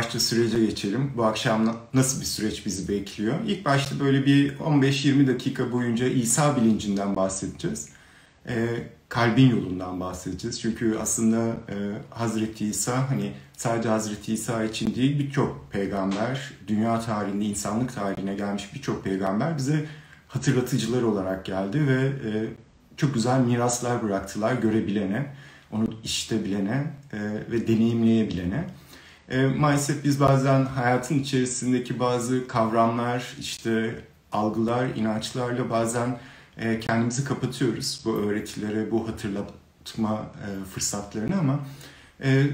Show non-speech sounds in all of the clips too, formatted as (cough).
başta sürece geçelim. Bu akşam nasıl bir süreç bizi bekliyor? İlk başta böyle bir 15-20 dakika boyunca İsa bilincinden bahsedeceğiz. E, kalbin yolundan bahsedeceğiz. Çünkü aslında e, Hazreti İsa hani sadece Hazreti İsa için değil birçok peygamber, dünya tarihinde, insanlık tarihine gelmiş birçok peygamber bize hatırlatıcılar olarak geldi ve e, çok güzel miraslar bıraktılar görebilene, onu işitebilene e, ve deneyimleyebilene. E, maalesef biz bazen hayatın içerisindeki bazı kavramlar, işte algılar, inançlarla bazen e, kendimizi kapatıyoruz bu öğretilere, bu hatırlatma e, fırsatlarını ama e,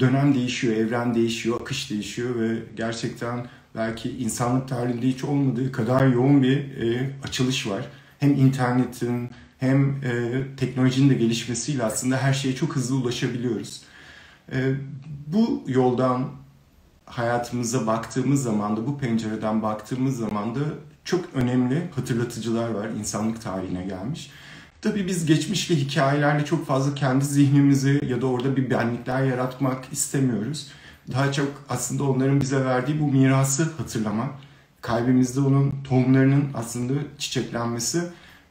dönem değişiyor, evren değişiyor, akış değişiyor ve gerçekten belki insanlık tarihinde hiç olmadığı kadar yoğun bir e, açılış var. Hem internetin hem e, teknolojinin de gelişmesiyle aslında her şeye çok hızlı ulaşabiliyoruz. E, bu yoldan hayatımıza baktığımız zaman da bu pencereden baktığımız zaman da çok önemli hatırlatıcılar var insanlık tarihine gelmiş. Tabii biz geçmiş ve hikayelerle çok fazla kendi zihnimizi ya da orada bir benlikler yaratmak istemiyoruz. Daha çok aslında onların bize verdiği bu mirası hatırlamak, kalbimizde onun tohumlarının aslında çiçeklenmesi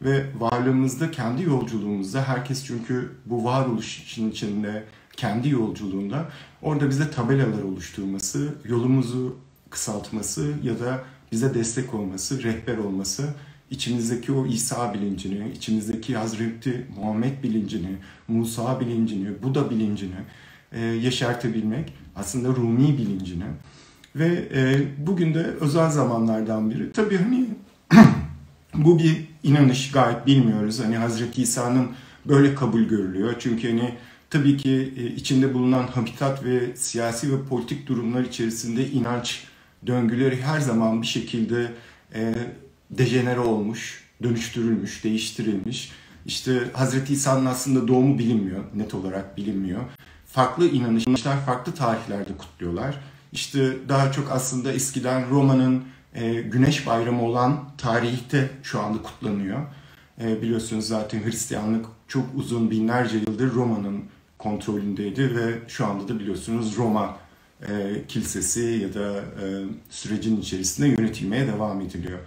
ve varlığımızda kendi yolculuğumuzda herkes çünkü bu varoluş için içinde kendi yolculuğunda orada bize tabelalar oluşturması, yolumuzu kısaltması ya da bize destek olması, rehber olması, içimizdeki o İsa bilincini, içimizdeki Hazreti Muhammed bilincini, Musa bilincini, Buda bilincini e, yaşartabilmek, aslında Rumi bilincini ve e, bugün de özel zamanlardan biri. Tabii hani (clears throat) bu bir inanış gayet bilmiyoruz. Hani Hazreti İsa'nın böyle kabul görülüyor. Çünkü hani tabii ki e, içinde bulunan habitat ve siyasi ve politik durumlar içerisinde inanç döngüleri her zaman bir şekilde e, dejenere olmuş, dönüştürülmüş, değiştirilmiş. İşte Hazreti İsa'nın aslında doğumu bilinmiyor, net olarak bilinmiyor. Farklı inanışlar farklı tarihlerde kutluyorlar. İşte daha çok aslında eskiden Roma'nın e, güneş bayramı olan tarihte şu anda kutlanıyor. Biliyorsunuz zaten Hristiyanlık çok uzun binlerce yıldır Roma'nın kontrolündeydi ve şu anda da biliyorsunuz Roma e, kilisesi ya da e, sürecin içerisinde yönetilmeye devam ediliyor.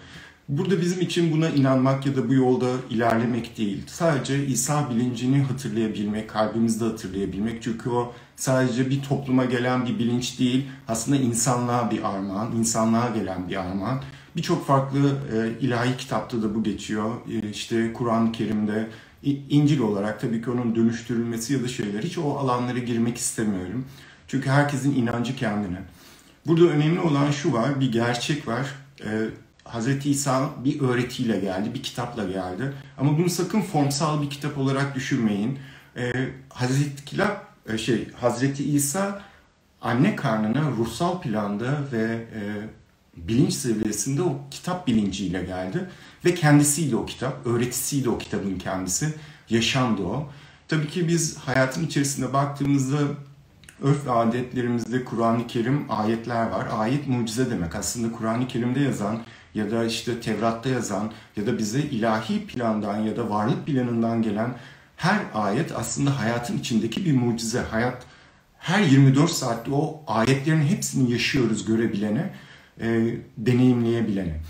Burada bizim için buna inanmak ya da bu yolda ilerlemek değil. Sadece İsa bilincini hatırlayabilmek, kalbimizde hatırlayabilmek. Çünkü o sadece bir topluma gelen bir bilinç değil, aslında insanlığa bir armağan, insanlığa gelen bir armağan. Birçok farklı e, ilahi kitapta da bu geçiyor. E, işte Kur'an-ı Kerim'de, İncil olarak tabii ki onun dönüştürülmesi ya da şeyler. Hiç o alanlara girmek istemiyorum. Çünkü herkesin inancı kendine. Burada önemli olan şu var, bir gerçek var. E, Hz. İsa bir öğretiyle geldi, bir kitapla geldi. Ama bunu sakın formsal bir kitap olarak düşünmeyin. Ee, Hazreti Kitap, e, şey, Hazreti İsa anne karnına ruhsal planda ve e, bilinç seviyesinde o kitap bilinciyle geldi. Ve kendisiyle o kitap, öğretisiyle o kitabın kendisi, yaşamdı o. Tabii ki biz hayatın içerisinde baktığımızda örf ve adetlerimizde Kur'an-ı Kerim ayetler var. Ayet mucize demek. Aslında Kur'an-ı Kerim'de yazan ya da işte Tevrat'ta yazan ya da bize ilahi plandan ya da varlık planından gelen her ayet aslında hayatın içindeki bir mucize. Hayat her 24 saatte o ayetlerin hepsini yaşıyoruz görebilene, e, deneyimleyebilene.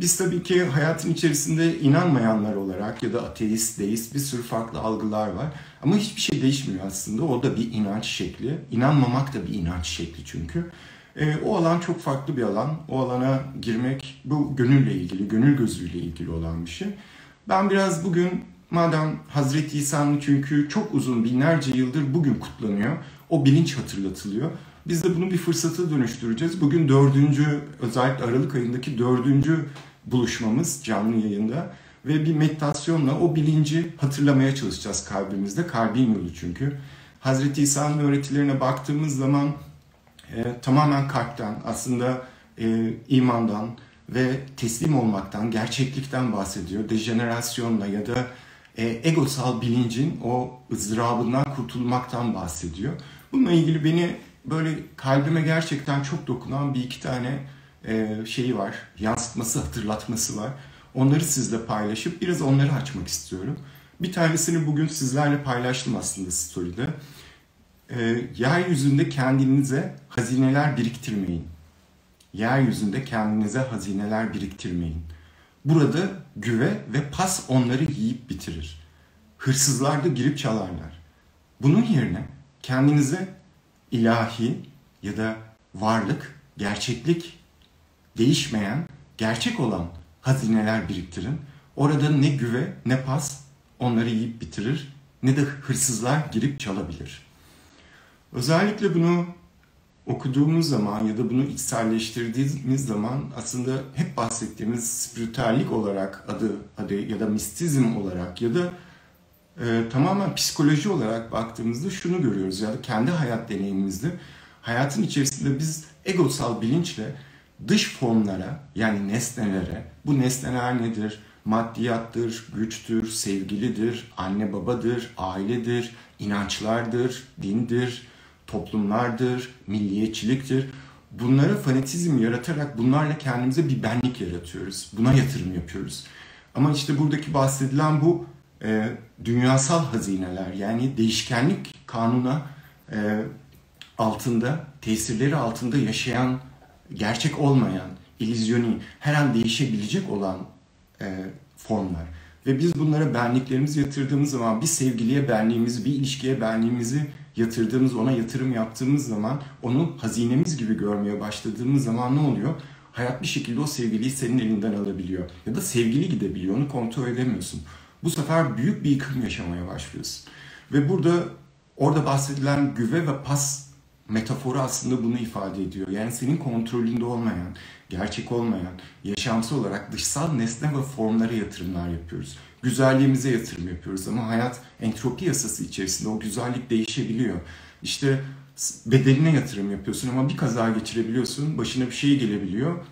Biz tabii ki hayatın içerisinde inanmayanlar olarak ya da ateist, deist bir sürü farklı algılar var. Ama hiçbir şey değişmiyor aslında. O da bir inanç şekli. İnanmamak da bir inanç şekli çünkü. E, o alan çok farklı bir alan. O alana girmek bu gönülle ilgili, gönül gözüyle ilgili olan bir şey. Ben biraz bugün madem Hazreti İsa'nın çünkü çok uzun binlerce yıldır bugün kutlanıyor. O bilinç hatırlatılıyor. Biz de bunu bir fırsata dönüştüreceğiz. Bugün dördüncü, özellikle Aralık ayındaki dördüncü buluşmamız canlı yayında. Ve bir meditasyonla o bilinci hatırlamaya çalışacağız kalbimizde. Kalbin yolu çünkü. Hazreti İsa'nın öğretilerine baktığımız zaman e, tamamen kalpten, aslında e, imandan ve teslim olmaktan, gerçeklikten bahsediyor. Dejenerasyonla ya da e, egosal bilincin o ızdırabından kurtulmaktan bahsediyor. Bununla ilgili beni böyle kalbime gerçekten çok dokunan bir iki tane e, şeyi var, yansıtması, hatırlatması var. Onları sizle paylaşıp biraz onları açmak istiyorum. Bir tanesini bugün sizlerle paylaştım aslında story'de. e, yeryüzünde kendinize hazineler biriktirmeyin. Yeryüzünde kendinize hazineler biriktirmeyin. Burada güve ve pas onları yiyip bitirir. Hırsızlar da girip çalarlar. Bunun yerine kendinize ilahi ya da varlık, gerçeklik, değişmeyen, gerçek olan hazineler biriktirin. Orada ne güve ne pas onları yiyip bitirir ne de hırsızlar girip çalabilir. Özellikle bunu okuduğumuz zaman ya da bunu içselleştirdiğimiz zaman aslında hep bahsettiğimiz spiritüellik olarak adı, adı ya da mistizm olarak ya da e, tamamen psikoloji olarak baktığımızda şunu görüyoruz ya da kendi hayat deneyimimizde hayatın içerisinde biz egosal bilinçle dış formlara yani nesnelere bu nesneler nedir? Maddiyattır, güçtür, sevgilidir, anne babadır, ailedir, inançlardır, dindir, toplumlardır, milliyetçiliktir. Bunlara fanatizm yaratarak bunlarla kendimize bir benlik yaratıyoruz. Buna yatırım yapıyoruz. Ama işte buradaki bahsedilen bu e, dünyasal hazineler yani değişkenlik kanuna e, altında, tesirleri altında yaşayan, gerçek olmayan, ilizyoni, her an değişebilecek olan e, formlar. Ve biz bunlara benliklerimizi yatırdığımız zaman bir sevgiliye benliğimizi, bir ilişkiye benliğimizi yatırdığımız, ona yatırım yaptığımız zaman onu hazinemiz gibi görmeye başladığımız zaman ne oluyor? Hayat bir şekilde o sevgiliyi senin elinden alabiliyor. Ya da sevgili gidebiliyor, onu kontrol edemiyorsun. Bu sefer büyük bir yıkım yaşamaya başlıyorsun. Ve burada orada bahsedilen güve ve pas metaforu aslında bunu ifade ediyor. Yani senin kontrolünde olmayan, gerçek olmayan, yaşamsal olarak dışsal nesne ve formlara yatırımlar yapıyoruz. Güzelliğimize yatırım yapıyoruz ama hayat entropi yasası içerisinde o güzellik değişebiliyor. İşte bedenine yatırım yapıyorsun ama bir kaza geçirebiliyorsun, başına bir şey gelebiliyor,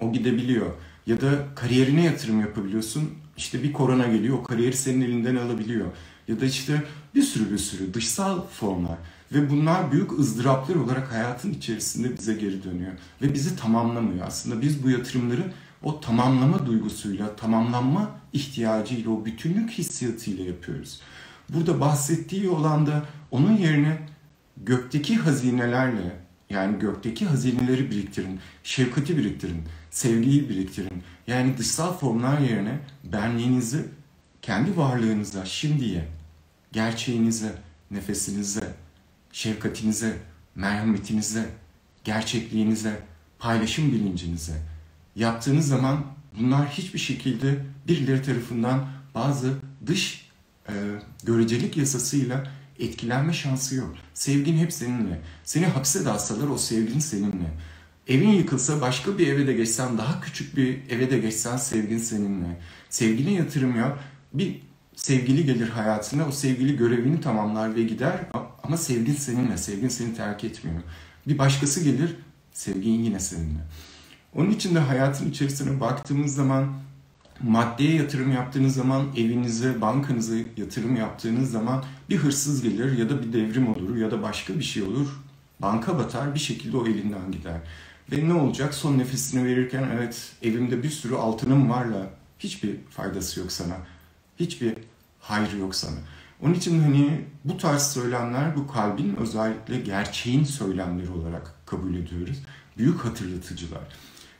o gidebiliyor. Ya da kariyerine yatırım yapabiliyorsun, işte bir korona geliyor, o kariyeri senin elinden alabiliyor. Ya da işte bir sürü bir sürü dışsal formlar. Ve bunlar büyük ızdıraplar olarak hayatın içerisinde bize geri dönüyor. Ve bizi tamamlamıyor. Aslında biz bu yatırımları o tamamlama duygusuyla, tamamlanma ihtiyacıyla, o bütünlük hissiyatıyla yapıyoruz. Burada bahsettiği olan da onun yerine gökteki hazinelerle, yani gökteki hazineleri biriktirin, şefkati biriktirin, sevgiyi biriktirin. Yani dışsal formlar yerine benliğinizi kendi varlığınıza, şimdiye, gerçeğinize, nefesinize, şefkatinize, merhametinize, gerçekliğinize, paylaşım bilincinize yaptığınız zaman bunlar hiçbir şekilde birileri tarafından bazı dış e, görecelik yasasıyla etkilenme şansı yok. Sevgin hep seninle. Seni hapse de o sevgin seninle. Evin yıkılsa başka bir eve de geçsen, daha küçük bir eve de geçsen sevgin seninle. Sevgine yatırım yap. Bir sevgili gelir hayatına, o sevgili görevini tamamlar ve gider ama sevgin seninle, sevgin seni terk etmiyor. Bir başkası gelir, sevgin yine seninle. Onun için de hayatın içerisine baktığımız zaman maddeye yatırım yaptığınız zaman evinize, bankanıza yatırım yaptığınız zaman bir hırsız gelir ya da bir devrim olur ya da başka bir şey olur. Banka batar bir şekilde o elinden gider. Ve ne olacak? Son nefesini verirken evet evimde bir sürü altınım varla hiçbir faydası yok sana. Hiçbir hayrı yok sana. Onun için hani bu tarz söylemler bu kalbin özellikle gerçeğin söylemleri olarak kabul ediyoruz. Büyük hatırlatıcılar.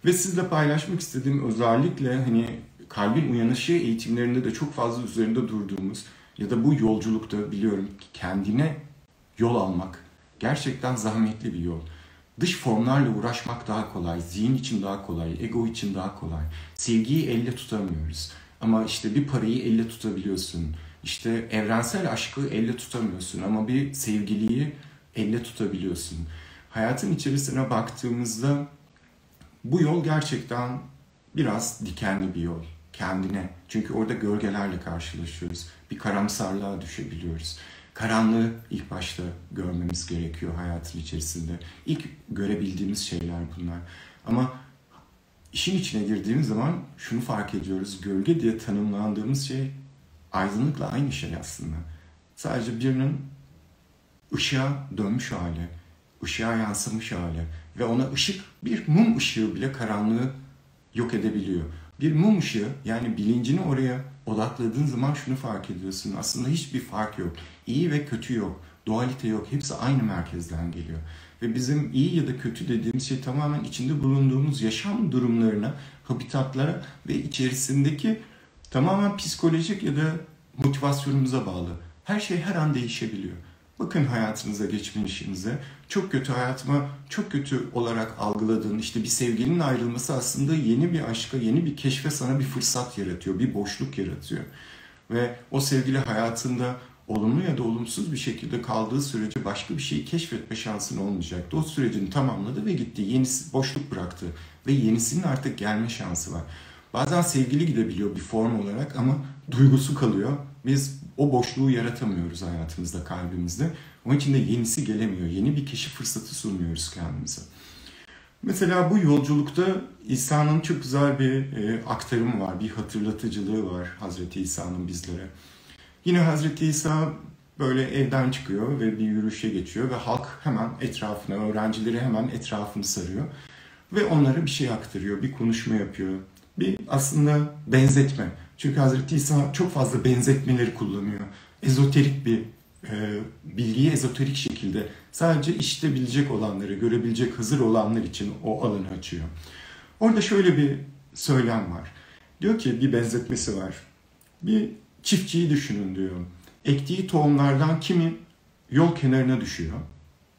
Ve sizle paylaşmak istediğim özellikle hani kalbin uyanışı eğitimlerinde de çok fazla üzerinde durduğumuz ya da bu yolculukta biliyorum ki kendine yol almak gerçekten zahmetli bir yol. Dış formlarla uğraşmak daha kolay, zihin için daha kolay, ego için daha kolay. Sevgiyi elle tutamıyoruz. Ama işte bir parayı elle tutabiliyorsun. İşte evrensel aşkı elle tutamıyorsun ama bir sevgiliyi elle tutabiliyorsun. Hayatın içerisine baktığımızda bu yol gerçekten biraz dikenli bir yol kendine. Çünkü orada gölgelerle karşılaşıyoruz. Bir karamsarlığa düşebiliyoruz. Karanlığı ilk başta görmemiz gerekiyor hayatın içerisinde. İlk görebildiğimiz şeyler bunlar. Ama işin içine girdiğimiz zaman şunu fark ediyoruz. Gölge diye tanımlandığımız şey aydınlıkla aynı şey aslında. Sadece birinin ışığa dönmüş hali, ışığa yansımış hali ve ona ışık bir mum ışığı bile karanlığı yok edebiliyor. Bir mum ışığı yani bilincini oraya odakladığın zaman şunu fark ediyorsun. Aslında hiçbir fark yok. İyi ve kötü yok. Dualite yok. Hepsi aynı merkezden geliyor. Ve bizim iyi ya da kötü dediğimiz şey tamamen içinde bulunduğumuz yaşam durumlarına, habitatlara ve içerisindeki tamamen psikolojik ya da motivasyonumuza bağlı. Her şey her an değişebiliyor. Bakın hayatınıza, geçmişinize. Çok kötü hayatıma çok kötü olarak algıladığın işte bir sevgilinin ayrılması aslında yeni bir aşka, yeni bir keşfe sana bir fırsat yaratıyor, bir boşluk yaratıyor. Ve o sevgili hayatında olumlu ya da olumsuz bir şekilde kaldığı sürece başka bir şeyi keşfetme şansın olmayacaktı. O sürecini tamamladı ve gitti. Yenisi boşluk bıraktı ve yenisinin artık gelme şansı var. Bazen sevgili gidebiliyor bir form olarak ama duygusu kalıyor. Biz o boşluğu yaratamıyoruz hayatımızda, kalbimizde. Onun için de yenisi gelemiyor. Yeni bir keşif fırsatı sunmuyoruz kendimize. Mesela bu yolculukta İsa'nın çok güzel bir e, aktarımı var, bir hatırlatıcılığı var Hazreti İsa'nın bizlere. Yine Hazreti İsa böyle evden çıkıyor ve bir yürüyüşe geçiyor ve halk hemen etrafına, öğrencileri hemen etrafını sarıyor. Ve onlara bir şey aktarıyor, bir konuşma yapıyor. Bir aslında benzetme. Çünkü Hazreti İsa çok fazla benzetmeleri kullanıyor. Ezoterik bir e, bilgiyi ezoterik şekilde sadece işitebilecek olanları, görebilecek hazır olanlar için o alanı açıyor. Orada şöyle bir söylem var. Diyor ki bir benzetmesi var. Bir çiftçiyi düşünün diyor. Ektiği tohumlardan kimi yol kenarına düşüyor.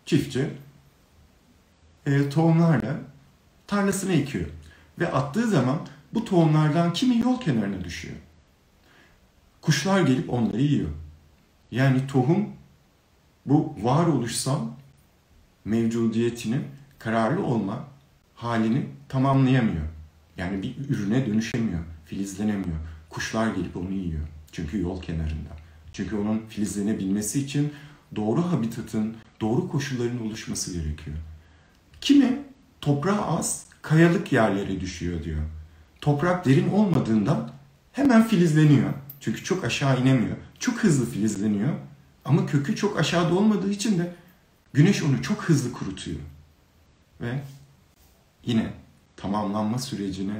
Çiftçi e, tohumlarla tarlasına ekiyor. Ve attığı zaman bu tohumlardan kimi yol kenarına düşüyor. Kuşlar gelip onları yiyor. Yani tohum bu varoluşsal mevcudiyetinin kararlı olma halini tamamlayamıyor. Yani bir ürüne dönüşemiyor, filizlenemiyor. Kuşlar gelip onu yiyor. Çünkü yol kenarında. Çünkü onun filizlenebilmesi için doğru habitatın, doğru koşulların oluşması gerekiyor. Kimi toprağa az, kayalık yerlere düşüyor diyor. Toprak derin olmadığından hemen filizleniyor. Çünkü çok aşağı inemiyor. Çok hızlı filizleniyor. Ama kökü çok aşağıda olmadığı için de güneş onu çok hızlı kurutuyor. Ve yine tamamlanma sürecini,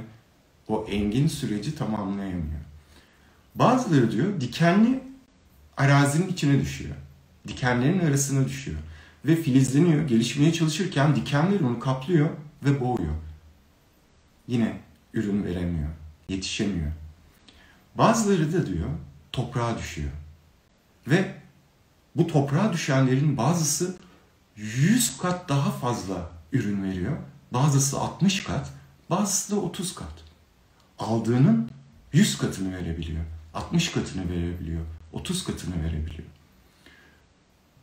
o engin süreci tamamlayamıyor. Bazıları diyor dikenli arazinin içine düşüyor. Dikenlerin arasına düşüyor. Ve filizleniyor, gelişmeye çalışırken dikenler onu kaplıyor ve boğuyor. Yine ürün veremiyor, yetişemiyor. Bazıları da diyor toprağa düşüyor. Ve bu toprağa düşenlerin bazısı 100 kat daha fazla ürün veriyor. Bazısı 60 kat, bazısı da 30 kat. Aldığının 100 katını verebiliyor. 60 katını verebiliyor. 30 katını verebiliyor.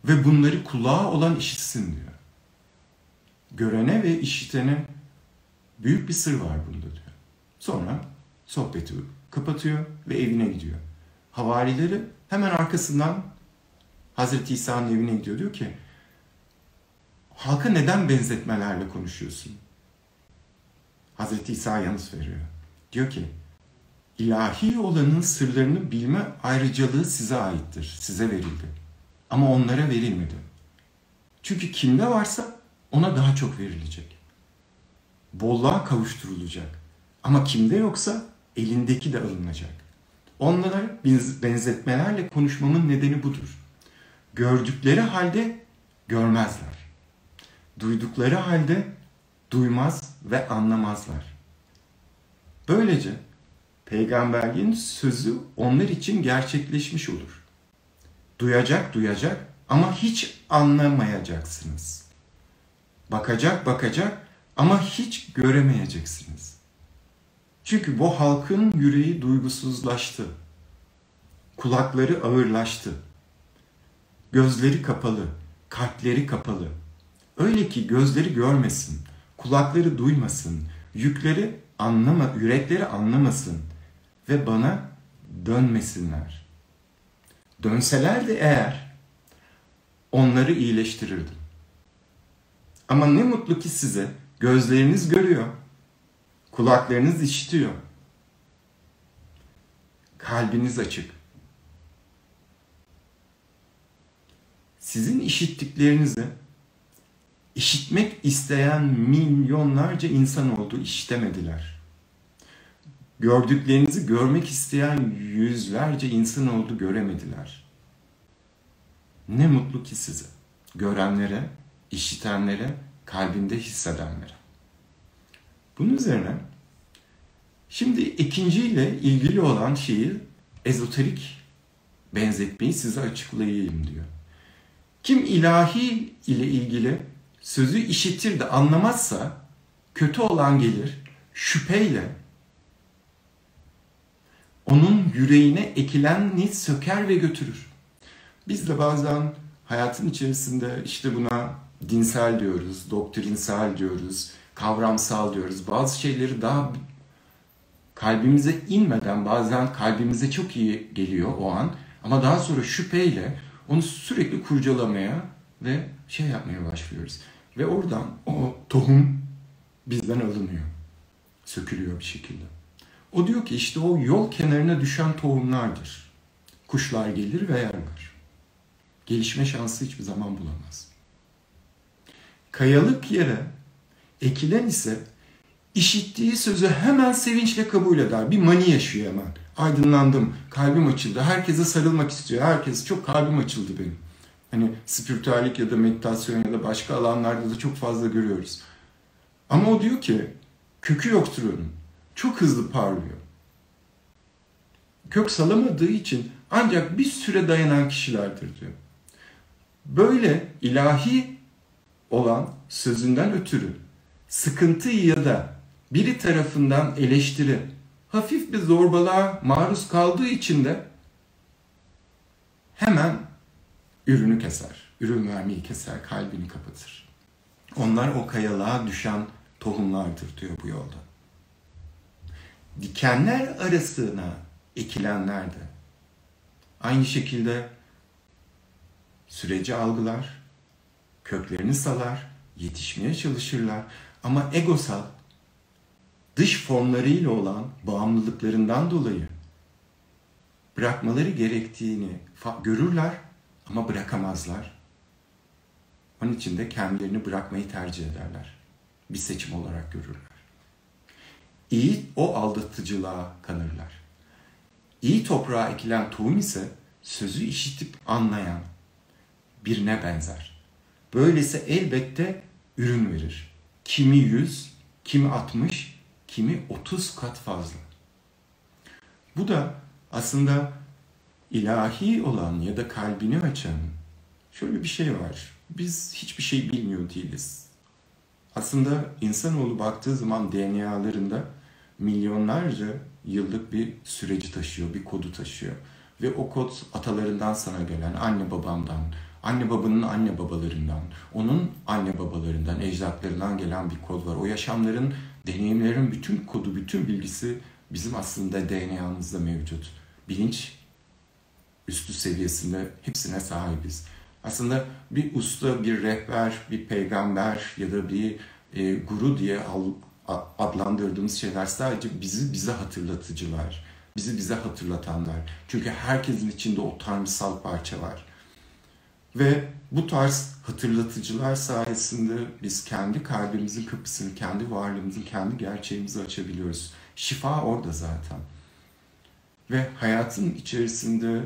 Ve bunları kulağa olan işitsin diyor. Görene ve işitene büyük bir sır var bunda diyor. Sonra sohbeti kapatıyor ve evine gidiyor. Havarileri hemen arkasından Hazreti İsa'nın evine gidiyor. Diyor ki halka neden benzetmelerle konuşuyorsun? Hazreti İsa yanıt veriyor. Diyor ki ilahi olanın sırlarını bilme ayrıcalığı size aittir. Size verildi. Ama onlara verilmedi. Çünkü kimde varsa ona daha çok verilecek. Bolluğa kavuşturulacak. Ama kimde yoksa elindeki de alınacak. Onlara benzetmelerle konuşmamın nedeni budur. Gördükleri halde görmezler. Duydukları halde duymaz ve anlamazlar. Böylece peygamberliğin sözü onlar için gerçekleşmiş olur. Duyacak duyacak ama hiç anlamayacaksınız. Bakacak bakacak ama hiç göremeyeceksiniz. Çünkü bu halkın yüreği duygusuzlaştı. Kulakları ağırlaştı. Gözleri kapalı, kalpleri kapalı. Öyle ki gözleri görmesin, kulakları duymasın, yükleri anlama, yürekleri anlamasın ve bana dönmesinler. Dönseler de eğer onları iyileştirirdim. Ama ne mutlu ki size gözleriniz görüyor, kulaklarınız işitiyor, kalbiniz açık. Sizin işittiklerinizi işitmek isteyen milyonlarca insan oldu, işitemediler. Gördüklerinizi görmek isteyen yüzlerce insan oldu, göremediler. Ne mutlu ki size, görenlere, işitenlere, kalbinde hissedenlere. Bunun üzerine şimdi ikinciyle ilgili olan şeyi ezoterik benzetmeyi size açıklayayım diyor. Kim ilahi ile ilgili sözü işitir de anlamazsa kötü olan gelir şüpheyle onun yüreğine ekileni söker ve götürür. Biz de bazen hayatın içerisinde işte buna dinsel diyoruz, doktrinsel diyoruz, kavramsal diyoruz. Bazı şeyleri daha kalbimize inmeden bazen kalbimize çok iyi geliyor o an ama daha sonra şüpheyle onu sürekli kurcalamaya ve şey yapmaya başlıyoruz. Ve oradan o tohum bizden alınıyor. Sökülüyor bir şekilde. O diyor ki işte o yol kenarına düşen tohumlardır. Kuşlar gelir ve yerler. Gelişme şansı hiçbir zaman bulamaz. Kayalık yere ekilen ise işittiği sözü hemen sevinçle kabul eder. Bir mani yaşıyor hemen. Aydınlandım, kalbim açıldı. Herkese sarılmak istiyor. Herkes çok kalbim açıldı benim. Hani spiritüellik ya da meditasyon ya da başka alanlarda da çok fazla görüyoruz. Ama o diyor ki kökü yoktur onun. Çok hızlı parlıyor. Kök salamadığı için ancak bir süre dayanan kişilerdir diyor. Böyle ilahi olan sözünden ötürü sıkıntı ya da biri tarafından eleştiri, hafif bir zorbalığa maruz kaldığı için de hemen ürünü keser. Ürün vermeyi keser, kalbini kapatır. Onlar o kayalığa düşen tohumlardır diyor bu yolda. Dikenler arasına ekilenler de aynı şekilde süreci algılar, köklerini salar, yetişmeye çalışırlar. Ama egosal, dış formlarıyla olan bağımlılıklarından dolayı bırakmaları gerektiğini görürler ama bırakamazlar. Onun için de kendilerini bırakmayı tercih ederler. Bir seçim olarak görürler. İyi o aldatıcılığa kanırlar. İyi toprağa ekilen tohum ise sözü işitip anlayan birine benzer. Böylesi elbette ürün verir. Kimi yüz, kimi altmış, kimi otuz kat fazla. Bu da aslında ilahi olan ya da kalbini açan şöyle bir şey var. Biz hiçbir şey bilmiyor değiliz. Aslında insanoğlu baktığı zaman DNA'larında milyonlarca yıllık bir süreci taşıyor, bir kodu taşıyor. Ve o kod atalarından sana gelen, anne babamdan, anne babanın anne babalarından, onun anne babalarından, ecdatlarından gelen bir kod var. O yaşamların, deneyimlerin bütün kodu, bütün bilgisi bizim aslında DNA'mızda mevcut. Bilinç üstü seviyesinde hepsine sahibiz. Aslında bir usta, bir rehber, bir peygamber ya da bir e, guru diye adlandırdığımız şeyler sadece bizi bize hatırlatıcılar. Bizi bize hatırlatanlar. Çünkü herkesin içinde o tanrısal parça var. Ve bu tarz hatırlatıcılar sayesinde biz kendi kalbimizin kapısını, kendi varlığımızın, kendi gerçeğimizi açabiliyoruz. Şifa orada zaten. Ve hayatın içerisinde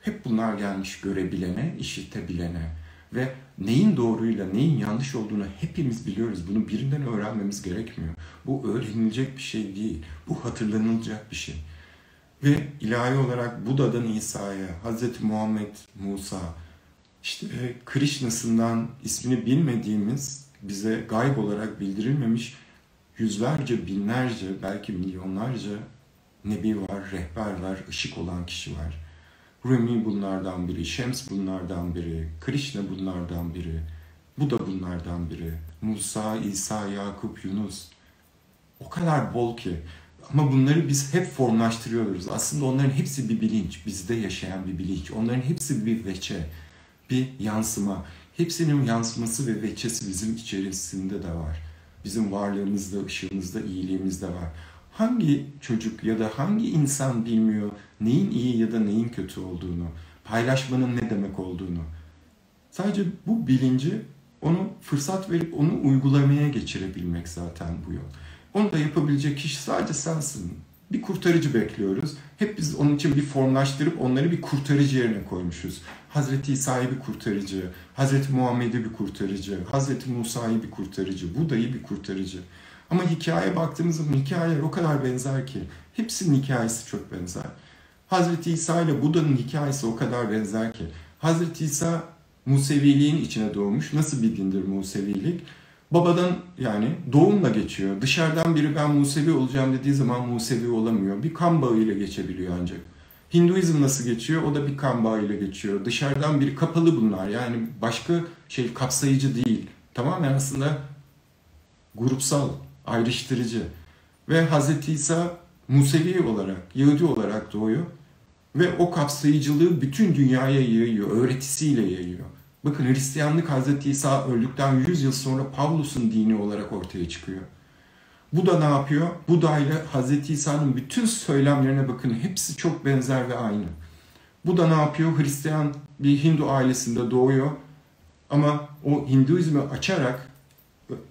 hep bunlar gelmiş görebilene, işitebilene ve neyin doğruyla neyin yanlış olduğunu hepimiz biliyoruz. Bunu birinden öğrenmemiz gerekmiyor. Bu öğrenilecek bir şey değil. Bu hatırlanılacak bir şey. Ve ilahi olarak Buda'dan İsa'ya, Hz. Muhammed, Musa, işte e, Krishna'sından ismini bilmediğimiz, bize gayb olarak bildirilmemiş yüzlerce, binlerce, belki milyonlarca nebi var, rehber var, ışık olan kişi var. Rumi bunlardan biri, Şems bunlardan biri, Krishna bunlardan biri, bu da bunlardan biri. Musa, İsa, Yakup, Yunus. O kadar bol ki. Ama bunları biz hep formlaştırıyoruz. Aslında onların hepsi bir bilinç. Bizde yaşayan bir bilinç. Onların hepsi bir veçe, bir yansıma. Hepsinin yansıması ve veçesi bizim içerisinde de var. Bizim varlığımızda, ışığımızda, iyiliğimizde var hangi çocuk ya da hangi insan bilmiyor neyin iyi ya da neyin kötü olduğunu, paylaşmanın ne demek olduğunu. Sadece bu bilinci onu fırsat verip onu uygulamaya geçirebilmek zaten bu yol. Onu da yapabilecek kişi sadece sensin. Bir kurtarıcı bekliyoruz. Hep biz onun için bir formlaştırıp onları bir kurtarıcı yerine koymuşuz. Hazreti İsa'yı bir kurtarıcı, Hazreti Muhammed'i bir kurtarıcı, Hazreti Musa'yı bir kurtarıcı, Buda'yı bir kurtarıcı. Ama hikayeye baktığımız zaman hikayeler o kadar benzer ki. Hepsinin hikayesi çok benzer. Hazreti İsa ile Buda'nın hikayesi o kadar benzer ki. Hazreti İsa Museviliğin içine doğmuş. Nasıl bir dindir Musevilik? Babadan yani doğumla geçiyor. Dışarıdan biri ben Musevi olacağım dediği zaman Musevi olamıyor. Bir kan bağıyla geçebiliyor ancak. Hinduizm nasıl geçiyor? O da bir kan bağıyla geçiyor. Dışarıdan biri kapalı bunlar. Yani başka şey kapsayıcı değil. Tamamen aslında grupsal, ayrıştırıcı. Ve Hz. İsa Musevi olarak, Yahudi olarak doğuyor. Ve o kapsayıcılığı bütün dünyaya yayıyor, öğretisiyle yayıyor. Bakın Hristiyanlık Hz. İsa öldükten 100 yıl sonra Pavlus'un dini olarak ortaya çıkıyor. Bu da ne yapıyor? Bu da ile Hz. İsa'nın bütün söylemlerine bakın hepsi çok benzer ve aynı. Bu da ne yapıyor? Hristiyan bir Hindu ailesinde doğuyor. Ama o Hinduizmi açarak,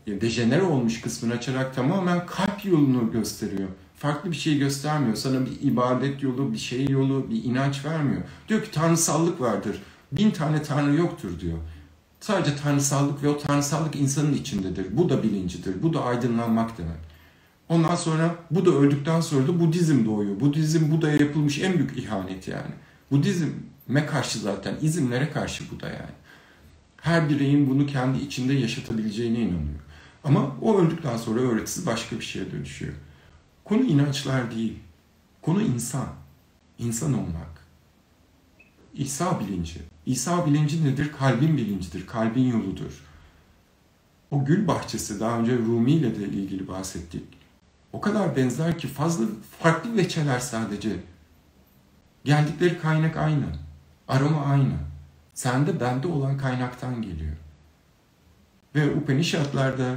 dejenere olmuş kısmını açarak tamamen kalp yolunu gösteriyor. Farklı bir şey göstermiyor. Sana bir ibadet yolu, bir şey yolu, bir inanç vermiyor. Diyor ki tanrısallık vardır. Bin tane tanrı yoktur diyor. Sadece tanrısallık ve o tanrısallık insanın içindedir. Bu da bilincidir. Bu da aydınlanmak demek. Ondan sonra bu da öldükten sonra da Budizm doğuyor. Budizm Buda'ya yapılmış en büyük ihanet yani. Budizm'e karşı zaten, izimlere karşı Buda yani. Her bireyin bunu kendi içinde yaşatabileceğine inanıyor. Ama o öldükten sonra öğretisi başka bir şeye dönüşüyor. Konu inançlar değil. Konu insan. İnsan olmak. İsa bilinci. İsa bilinci nedir? Kalbin bilincidir. Kalbin yoludur. O gül bahçesi daha önce Rumi ile de ilgili bahsettik. O kadar benzer ki fazla farklı veçeler sadece. Geldikleri kaynak aynı. Aroma aynı. Sende bende olan kaynaktan geliyor. Ve Upanishadlarda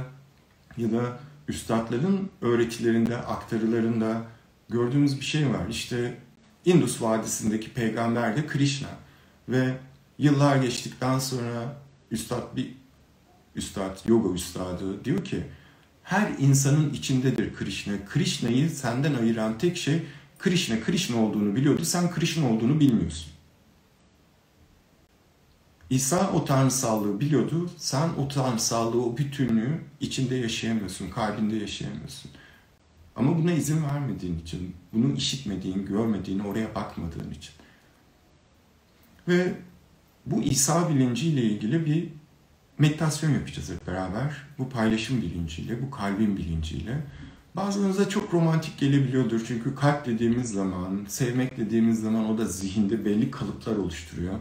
ya da üstadların öğretilerinde, aktarılarında gördüğümüz bir şey var. İşte Indus Vadisi'ndeki peygamber de Krishna. Ve yıllar geçtikten sonra üstad bir üstad, yoga üstadı diyor ki her insanın içindedir Krishna. Krishna'yı senden ayıran tek şey Krishna, Krishna olduğunu biliyordu. Sen Krishna olduğunu bilmiyorsun. İsa o tanrısallığı biliyordu. Sen o tanrısallığı, o bütünlüğü içinde yaşayamıyorsun, kalbinde yaşayamıyorsun. Ama buna izin vermediğin için, bunu işitmediğin, görmediğin, oraya bakmadığın için. Ve bu İsa bilinciyle ilgili bir meditasyon yapacağız hep beraber. Bu paylaşım bilinciyle, bu kalbin bilinciyle. Bazılarınıza çok romantik gelebiliyordur. Çünkü kalp dediğimiz zaman, sevmek dediğimiz zaman o da zihinde belli kalıplar oluşturuyor.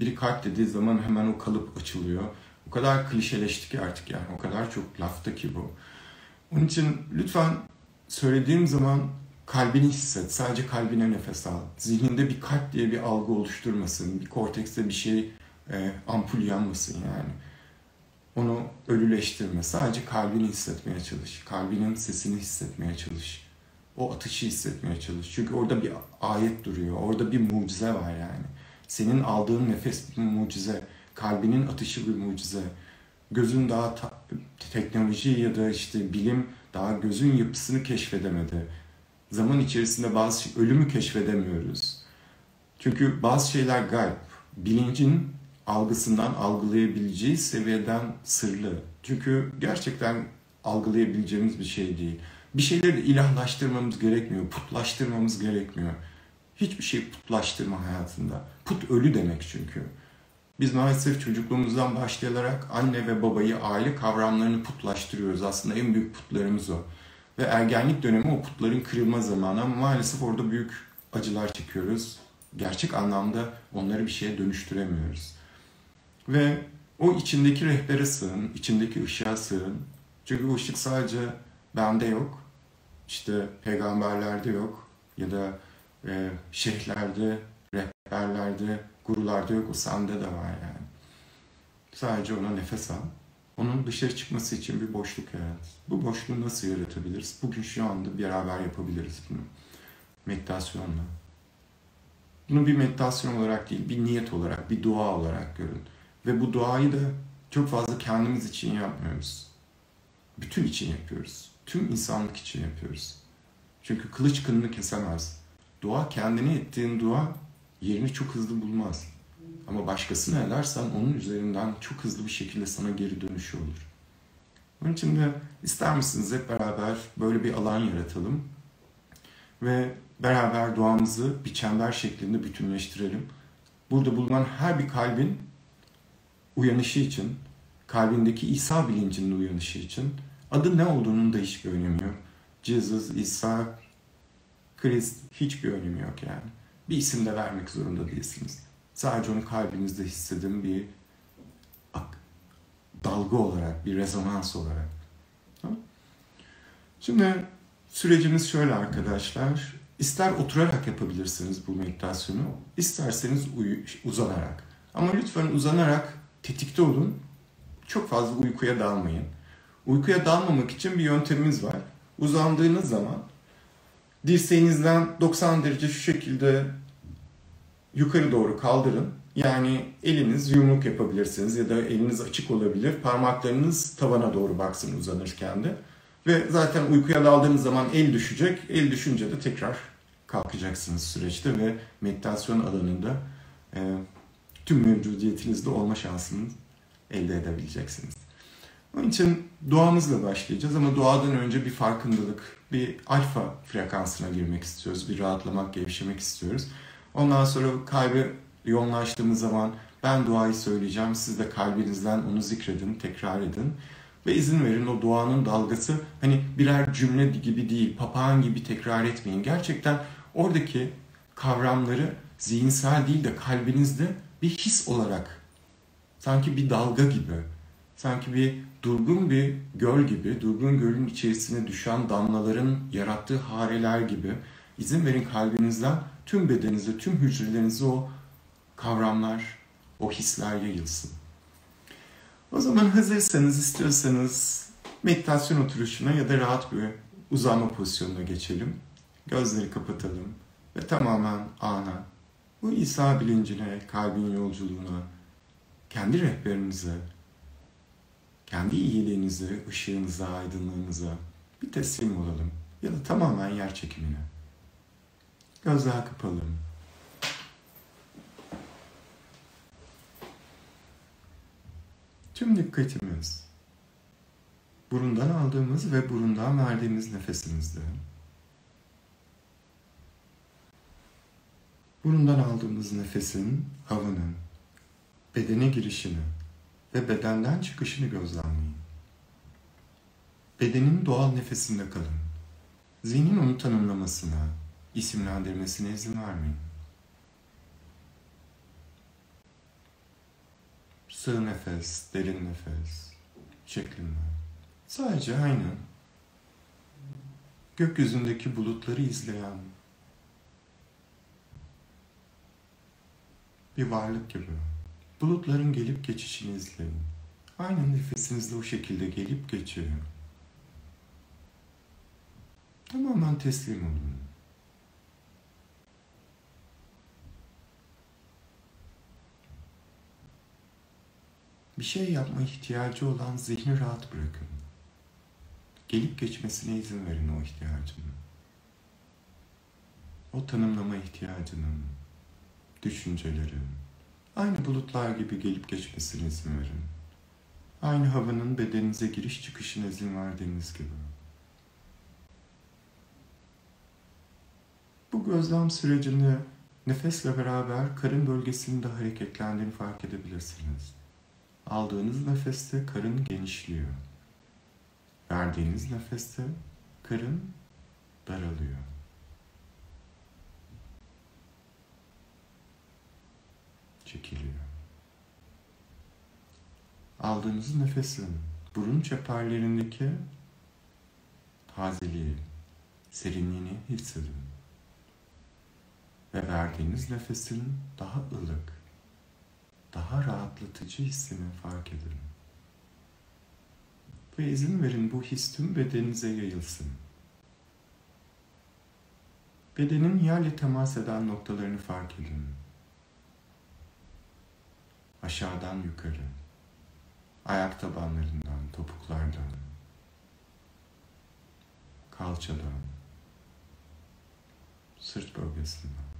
Biri kalp dediği zaman hemen o kalıp açılıyor. O kadar klişeleşti ki artık yani. O kadar çok lafta ki bu. Onun için lütfen söylediğim zaman kalbini hisset. Sadece kalbine nefes al. Zihninde bir kalp diye bir algı oluşturmasın. Bir kortekste bir şey e, ampul yanmasın yani. Onu ölüleştirme. Sadece kalbini hissetmeye çalış. Kalbinin sesini hissetmeye çalış. O atışı hissetmeye çalış. Çünkü orada bir ayet duruyor. Orada bir mucize var yani. Senin aldığın nefes bir mucize. Kalbinin atışı bir mucize. Gözün daha ta- teknoloji ya da işte bilim daha gözün yapısını keşfedemedi. Zaman içerisinde bazı şey, ölümü keşfedemiyoruz. Çünkü bazı şeyler gayb. Bilincin algısından algılayabileceği seviyeden sırlı. Çünkü gerçekten algılayabileceğimiz bir şey değil. Bir şeyleri ilahlaştırmamız gerekmiyor, putlaştırmamız gerekmiyor. Hiçbir şey putlaştırma hayatında. Put ölü demek çünkü. Biz maalesef çocukluğumuzdan başlayarak anne ve babayı, aile kavramlarını putlaştırıyoruz. Aslında en büyük putlarımız o. Ve ergenlik dönemi o putların kırılma zamanı ama maalesef orada büyük acılar çekiyoruz. Gerçek anlamda onları bir şeye dönüştüremiyoruz. Ve o içindeki rehbere sığın, içindeki ışığa sığın. Çünkü bu ışık sadece bende yok. İşte peygamberlerde yok ya da e, şeyhlerde, rehberlerde, gurularda yok. O sende de var yani. Sadece ona nefes al. Onun dışarı çıkması için bir boşluk yarat. Bu boşluğu nasıl yaratabiliriz? Bugün şu anda beraber yapabiliriz bunu. Meditasyonla. Bunu bir meditasyon olarak değil, bir niyet olarak, bir dua olarak görün. Ve bu duayı da çok fazla kendimiz için yapmıyoruz. Bütün için yapıyoruz. Tüm insanlık için yapıyoruz. Çünkü kılıç kınını kesemez. Dua kendine ettiğin dua yerini çok hızlı bulmaz. Ama başkasına edersen onun üzerinden çok hızlı bir şekilde sana geri dönüşü olur. Onun için de ister misiniz hep beraber böyle bir alan yaratalım ve beraber duamızı bir çember şeklinde bütünleştirelim. Burada bulunan her bir kalbin uyanışı için, kalbindeki İsa bilincinin uyanışı için adı ne olduğunun da hiçbir önemi yok. Jesus, İsa, Christ hiçbir önemi yok yani. Bir isim de vermek zorunda değilsiniz. Sadece onu kalbinizde hissedin bir dalga olarak, bir rezonans olarak. Şimdi sürecimiz şöyle arkadaşlar. İster oturarak yapabilirsiniz bu meditasyonu, isterseniz uzanarak. Ama lütfen uzanarak tetikte olun. Çok fazla uykuya dalmayın. Uykuya dalmamak için bir yöntemimiz var. Uzandığınız zaman dirseğinizden 90 derece şu şekilde yukarı doğru kaldırın. Yani eliniz yumruk yapabilirsiniz ya da eliniz açık olabilir. Parmaklarınız tavana doğru baksın uzanırken de. Ve zaten uykuya daldığınız zaman el düşecek. El düşünce de tekrar kalkacaksınız süreçte ve meditasyon alanında e, tüm mevcudiyetinizde olma şansını elde edebileceksiniz. Onun için duamızla başlayacağız ama duadan önce bir farkındalık, bir alfa frekansına girmek istiyoruz. Bir rahatlamak, gevşemek istiyoruz. Ondan sonra kalbi yoğunlaştığımız zaman ben duayı söyleyeceğim. Siz de kalbinizden onu zikredin, tekrar edin. Ve izin verin o duanın dalgası hani birer cümle gibi değil, papağan gibi tekrar etmeyin. Gerçekten oradaki kavramları zihinsel değil de kalbinizde bir his olarak sanki bir dalga gibi, sanki bir durgun bir göl gibi, durgun gölün içerisine düşen damlaların yarattığı hareler gibi izin verin kalbinizden tüm bedeninizde, tüm hücrelerinizde o kavramlar, o hisler yayılsın. O zaman hazırsanız, istiyorsanız meditasyon oturuşuna ya da rahat bir uzanma pozisyonuna geçelim. Gözleri kapatalım ve tamamen ana, bu İsa bilincine, kalbin yolculuğuna, kendi rehberinize, kendi iyiliğinize, ışığınıza, aydınlığınıza bir teslim olalım. Ya da tamamen yer çekimine. Gözler kapalım. Tüm dikkatimiz burundan aldığımız ve burundan verdiğimiz nefesimizde. Burundan aldığımız nefesin, havanın, bedene girişini ve bedenden çıkışını gözlemleyin. Bedenin doğal nefesinde kalın. Zihnin onu tanımlamasına, isimlendirmesine izin vermeyin. Sığ nefes, derin nefes şeklinde. Sadece aynı gökyüzündeki bulutları izleyen bir varlık gibi. Bulutların gelip geçişini izleyin. Aynı nefesinizde o şekilde gelip geçiyor. Tamamen teslim olun. Bir şey yapma ihtiyacı olan zihni rahat bırakın. Gelip geçmesine izin verin o ihtiyacını. O tanımlama ihtiyacının, düşüncelerin, aynı bulutlar gibi gelip geçmesine izin verin. Aynı havanın bedeninize giriş çıkışına izin verdiğiniz gibi. Bu gözlem sürecinde nefesle beraber karın bölgesinde hareketlendiğini fark edebilirsiniz. Aldığınız nefeste karın genişliyor. Verdiğiniz nefeste karın daralıyor. Çekiliyor. Aldığınız nefesin burun çeperlerindeki tazeliği, serinliğini hissedin. Ve verdiğiniz nefesin daha ılık, daha rahatlatıcı hissini fark edin. Ve izin verin bu his tüm bedeninize yayılsın. Bedenin yerle temas eden noktalarını fark edin. Aşağıdan yukarı, ayak tabanlarından, topuklardan, kalçadan, sırt bölgesinden.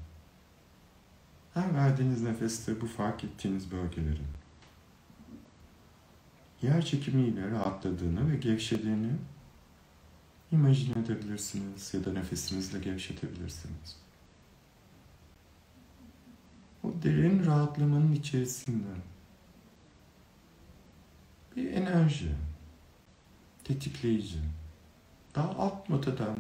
Her verdiğiniz nefeste bu fark ettiğiniz bölgelerin yer çekimiyle rahatladığını ve gevşediğini imajine edebilirsiniz ya da nefesinizle gevşetebilirsiniz. O derin rahatlamanın içerisinde bir enerji, tetikleyici, daha alt notadan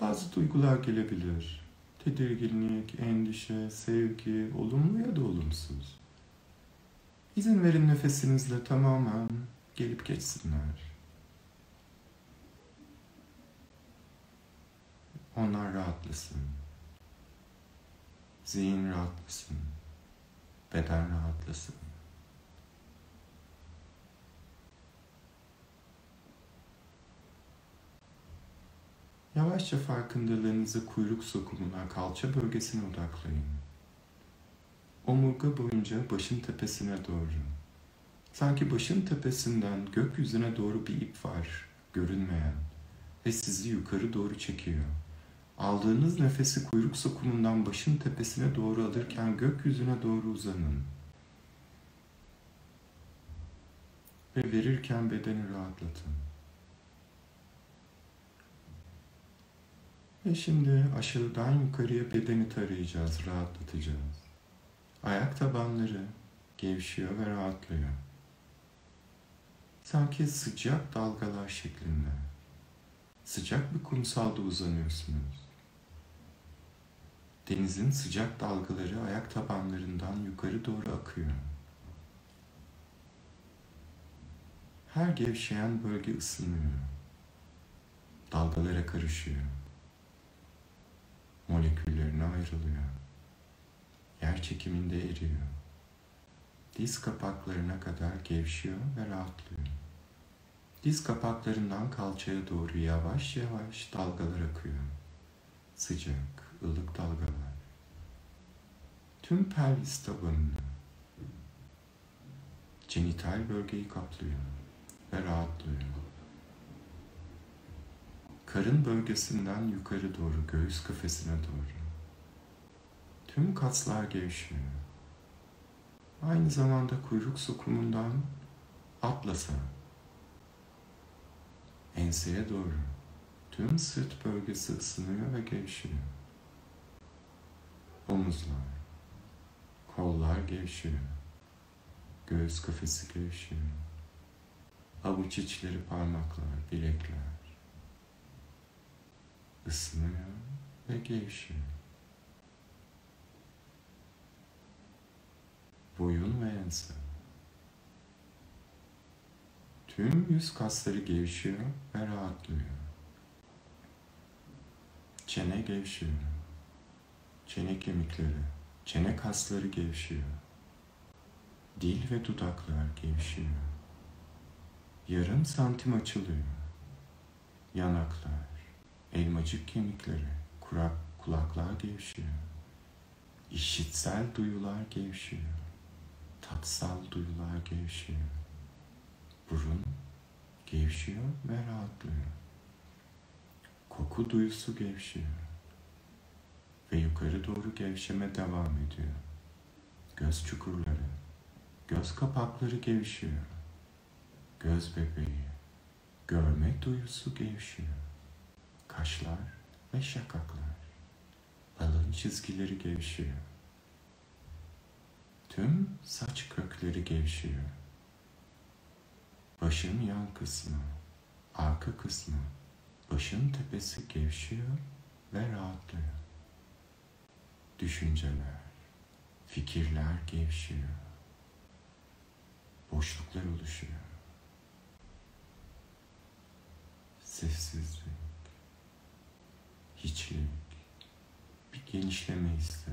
bazı duygular gelebilir. Tedirginlik, endişe, sevgi, olumlu ya da olumsuz. İzin verin nefesinizle tamamen gelip geçsinler. Onlar rahatlasın. Zihin rahatlasın. Beden rahatlasın. Yavaşça farkındalığınızı kuyruk sokumuna, kalça bölgesine odaklayın. Omurga boyunca başın tepesine doğru. Sanki başın tepesinden gökyüzüne doğru bir ip var, görünmeyen ve sizi yukarı doğru çekiyor. Aldığınız nefesi kuyruk sokumundan başın tepesine doğru alırken gökyüzüne doğru uzanın. Ve verirken bedeni rahatlatın. Ve şimdi aşağıdan yukarıya bedeni tarayacağız, rahatlatacağız. Ayak tabanları gevşiyor ve rahatlıyor. Sanki sıcak dalgalar şeklinde. Sıcak bir kumsalda uzanıyorsunuz. Denizin sıcak dalgaları ayak tabanlarından yukarı doğru akıyor. Her gevşeyen bölge ısınıyor. Dalgalara karışıyor. Moleküllerine ayrılıyor. Yer çekiminde eriyor. Diz kapaklarına kadar gevşiyor ve rahatlıyor. Diz kapaklarından kalçaya doğru yavaş yavaş dalgalar akıyor. Sıcak, ılık dalgalar. Tüm pelvis tabanını, genital bölgeyi kaplıyor ve rahatlıyor. Karın bölgesinden yukarı doğru göğüs kafesine doğru. Tüm kaslar gevşiyor. Aynı zamanda kuyruk sokumundan atlasa enseye doğru tüm sırt bölgesi ısınıyor ve gevşiyor. Omuzlar, kollar gevşiyor. Göğüs kafesi gevşiyor. Avuç içleri parmaklar, bilekler ısınıyor ve gevşiyor. Boyun ve ense. Tüm yüz kasları gevşiyor ve rahatlıyor. Çene gevşiyor. Çene kemikleri, çene kasları gevşiyor. Dil ve dudaklar gevşiyor. Yarım santim açılıyor. Yanaklar, elmacık kemikleri, kurak kulaklar gevşiyor. İşitsel duyular gevşiyor. Tatsal duyular gevşiyor. Burun gevşiyor ve rahatlıyor. Koku duyusu gevşiyor. Ve yukarı doğru gevşeme devam ediyor. Göz çukurları, göz kapakları gevşiyor. Göz bebeği, görme duyusu gevşiyor. Kaşlar ve şakaklar, alın çizgileri gevşiyor. Tüm saç kökleri gevşiyor. Başın yan kısmı, arka kısmı, başın tepesi gevşiyor ve rahatlıyor. Düşünceler, fikirler gevşiyor. Boşluklar oluşuyor. Sessizlik, hiçlik, bir genişleme hissi.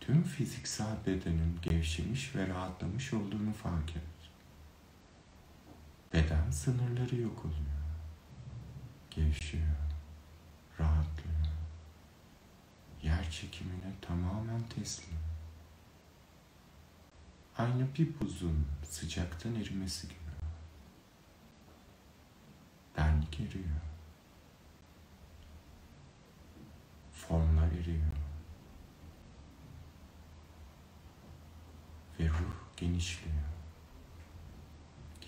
Tüm fiziksel bedenin gevşemiş ve rahatlamış olduğunu fark et. Beden sınırları yok oluyor. Gevşiyor, rahatlıyor. Yer çekimine tamamen teslim. Aynı bir buzun sıcaktan erimesi gibi. Benlik eriyor. Formlar eriyor. Ve ruh genişliyor.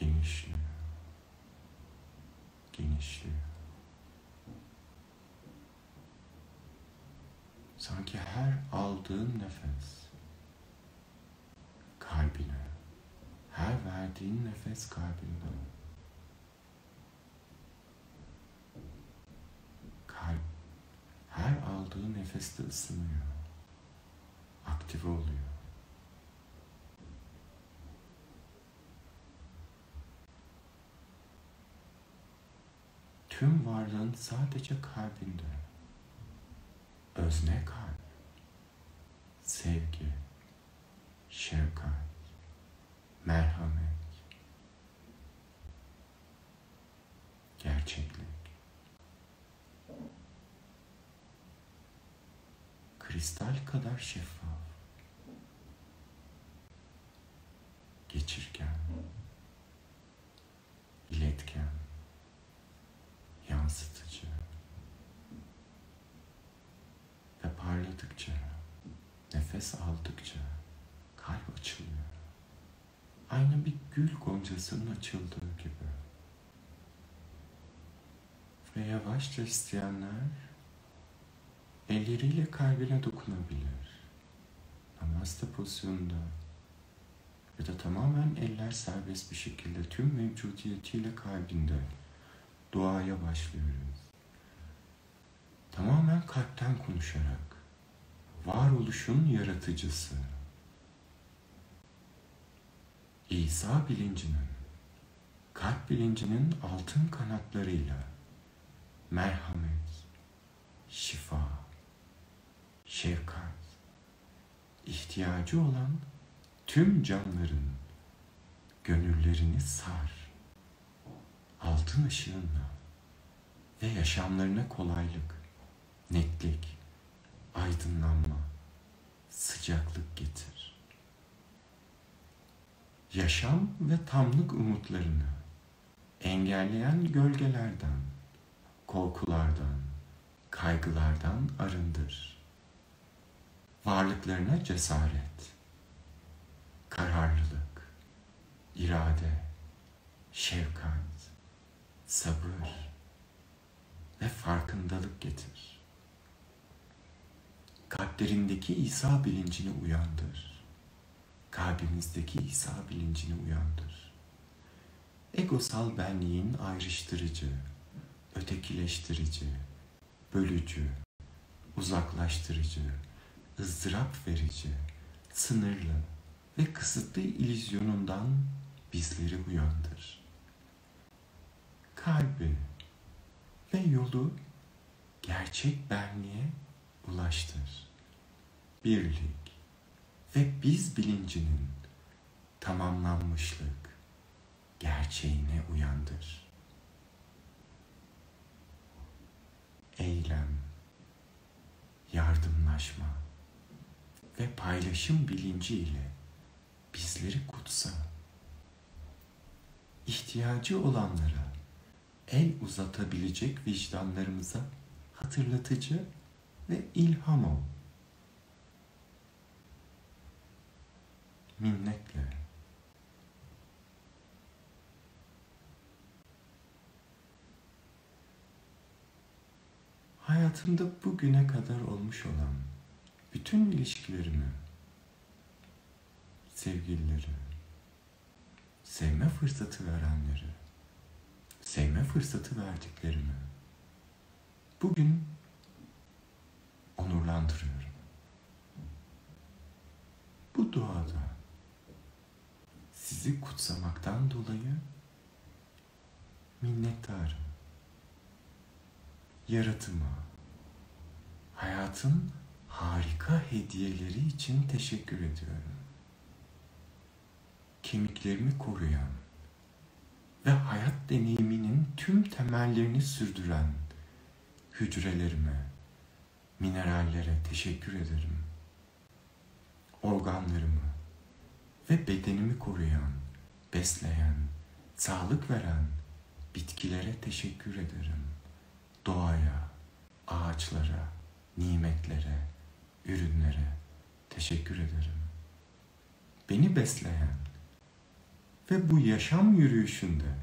Genişliyor. Genişliyor. Sanki her aldığın nefes kalbine, her verdiğin nefes kalbinde. Kalp her aldığı nefeste ısınıyor. Aktive oluyor. Tüm varlığın sadece kalbinde. Özne kalp, sevgi, şefkat, merhamet, gerçeklik. Kristal kadar şeffaf. Geçirken, iletken, yansıtıcı ve parladıkça, nefes aldıkça kalp açılıyor. Aynı bir gül goncasının açıldığı gibi. Ve yavaşça isteyenler elleriyle kalbine dokunabilir. Namaste pozisyonunda ya da tamamen eller serbest bir şekilde tüm mevcudiyetiyle kalbinde duaya başlıyoruz. Tamamen kalpten konuşarak varoluşun yaratıcısı İsa bilincinin kalp bilincinin altın kanatlarıyla merhamet, şifa, şefkat, ihtiyacı olan tüm canların gönüllerini sar. Altın ışığınla ve yaşamlarına kolaylık, netlik, aydınlanma, sıcaklık getir. Yaşam ve tamlık umutlarını engelleyen gölgelerden, korkulardan, kaygılardan arındır. Varlıklarına cesaret, kararlılık, irade, şefkat, sabır ve farkındalık getir. Kalplerindeki İsa bilincini uyandır. Kalbimizdeki İsa bilincini uyandır. Egosal benliğin ayrıştırıcı, ötekileştirici, bölücü, uzaklaştırıcı, ızdırap verici, sınırlı ve kısıtlı illüzyonundan bizleri uyandır. Kalbi ve yolu gerçek benliğe ulaştır. Birlik ve biz bilincinin tamamlanmışlık gerçeğine uyandır. Eylem, yardımlaşma ve paylaşım bilinci ile bizleri kutsa. İhtiyacı olanlara el uzatabilecek vicdanlarımıza hatırlatıcı ve ilham ol. Minnetle. Hayatımda bugüne kadar olmuş olan bütün ilişkilerimi, sevgilileri, sevme fırsatı verenleri, sevme fırsatı verdiklerimi bugün onurlandırıyorum. Bu duada sizi kutsamaktan dolayı minnettarım. Yaratıma, hayatın harika hediyeleri için teşekkür ediyorum. Kemiklerimi koruyan ve hayat deneyiminin tüm temellerini sürdüren hücrelerime, minerallere teşekkür ederim. Organlarımı ve bedenimi koruyan, besleyen, sağlık veren bitkilere teşekkür ederim. Doğaya, ağaçlara, nimetlere, ürünlere teşekkür ederim. Beni besleyen ve bu yaşam yürüyüşünde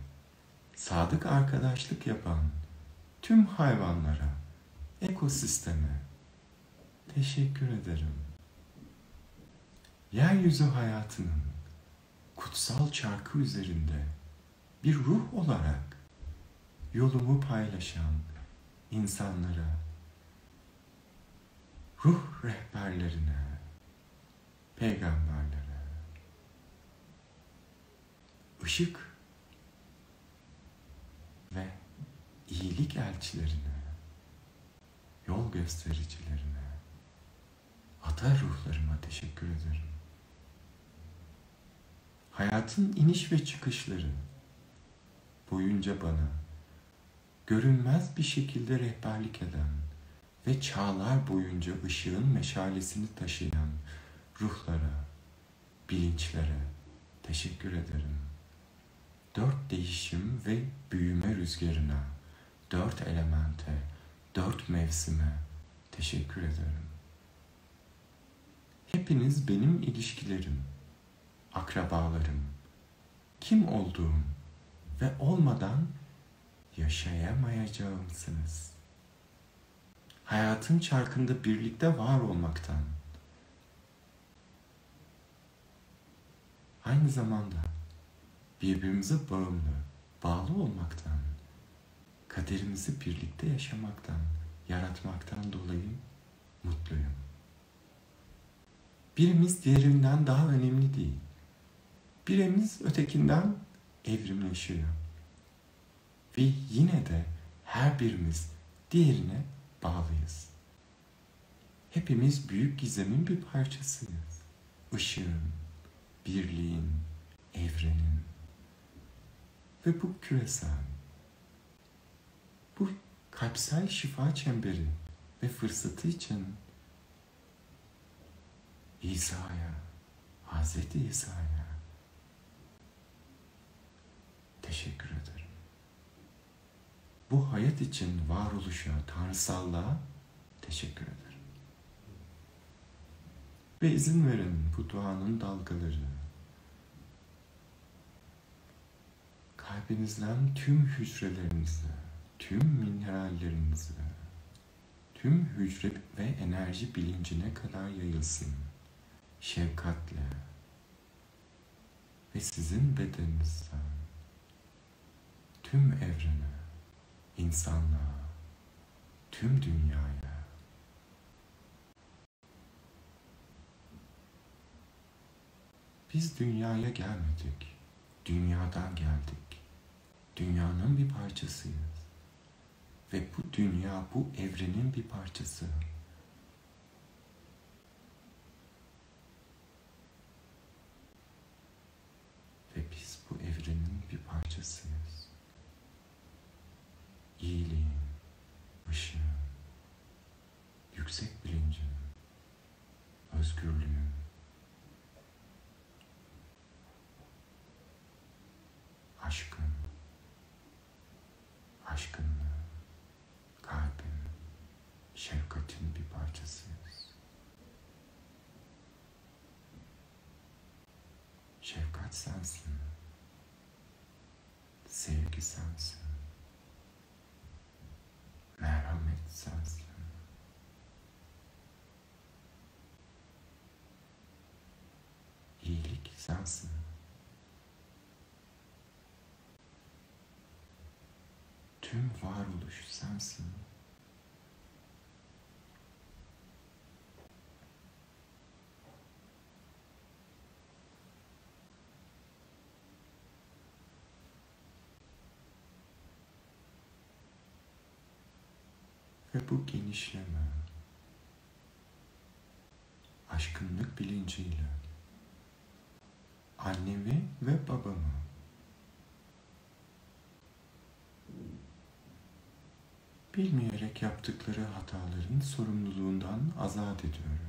sadık arkadaşlık yapan tüm hayvanlara, ekosisteme teşekkür ederim. Yeryüzü hayatının kutsal çarkı üzerinde bir ruh olarak yolumu paylaşan insanlara, ruh rehberlerine, peygamberlere, ışık ve iyilik elçilerine, yol göstericilerine, ata ruhlarıma teşekkür ederim. Hayatın iniş ve çıkışları boyunca bana görünmez bir şekilde rehberlik eden ve çağlar boyunca ışığın meşalesini taşıyan ruhlara, bilinçlere teşekkür ederim. Dört değişim ve büyüme rüzgarına, dört elemente, dört mevsime teşekkür ederim. Hepiniz benim ilişkilerim, akrabalarım, kim olduğum ve olmadan yaşayamayacağımsınız. Hayatın çarkında birlikte var olmaktan, aynı zamanda birbirimize bağımlı, bağlı olmaktan, kaderimizi birlikte yaşamaktan, yaratmaktan dolayı mutluyum. Birimiz diğerinden daha önemli değil. Birimiz ötekinden evrimleşiyor. Ve yine de her birimiz diğerine bağlıyız. Hepimiz büyük gizemin bir parçasıyız. Işığın, birliğin, evrenin ve bu küresel, bu kalpsel şifa çemberi ve fırsatı için İsa'ya, Hazreti İsa'ya teşekkür ederim. Bu hayat için varoluşa, tanrısallığa teşekkür ederim. Ve izin verin bu duanın dalgaları kalbinizden tüm hücrelerinize, tüm minerallerinize, tüm hücre ve enerji bilincine kadar yayılsın. Şefkatle ve sizin bedeninizden tüm evrene, insanlığa, tüm dünyaya Biz dünyaya gelmedik. Dünyadan geldik. Dünyanın bir parçasıyız. Ve bu dünya bu evrenin bir parçası. Ve biz bu evrenin bir parçasıyız. İyiliğin, ışığın, yüksek bilincin, özgürlüğün, aşkın, aşkınlığın, kalbin, şefkatin bir parçasıyız. Şefkat sensin. Sevgi sensin. Merhamet sensin. İyilik sensin. Tüm varoluş sensin. Ve genişleme, aşkınlık bilinciyle annemi ve babamı bilmeyerek yaptıkları hataların sorumluluğundan azat ediyorum.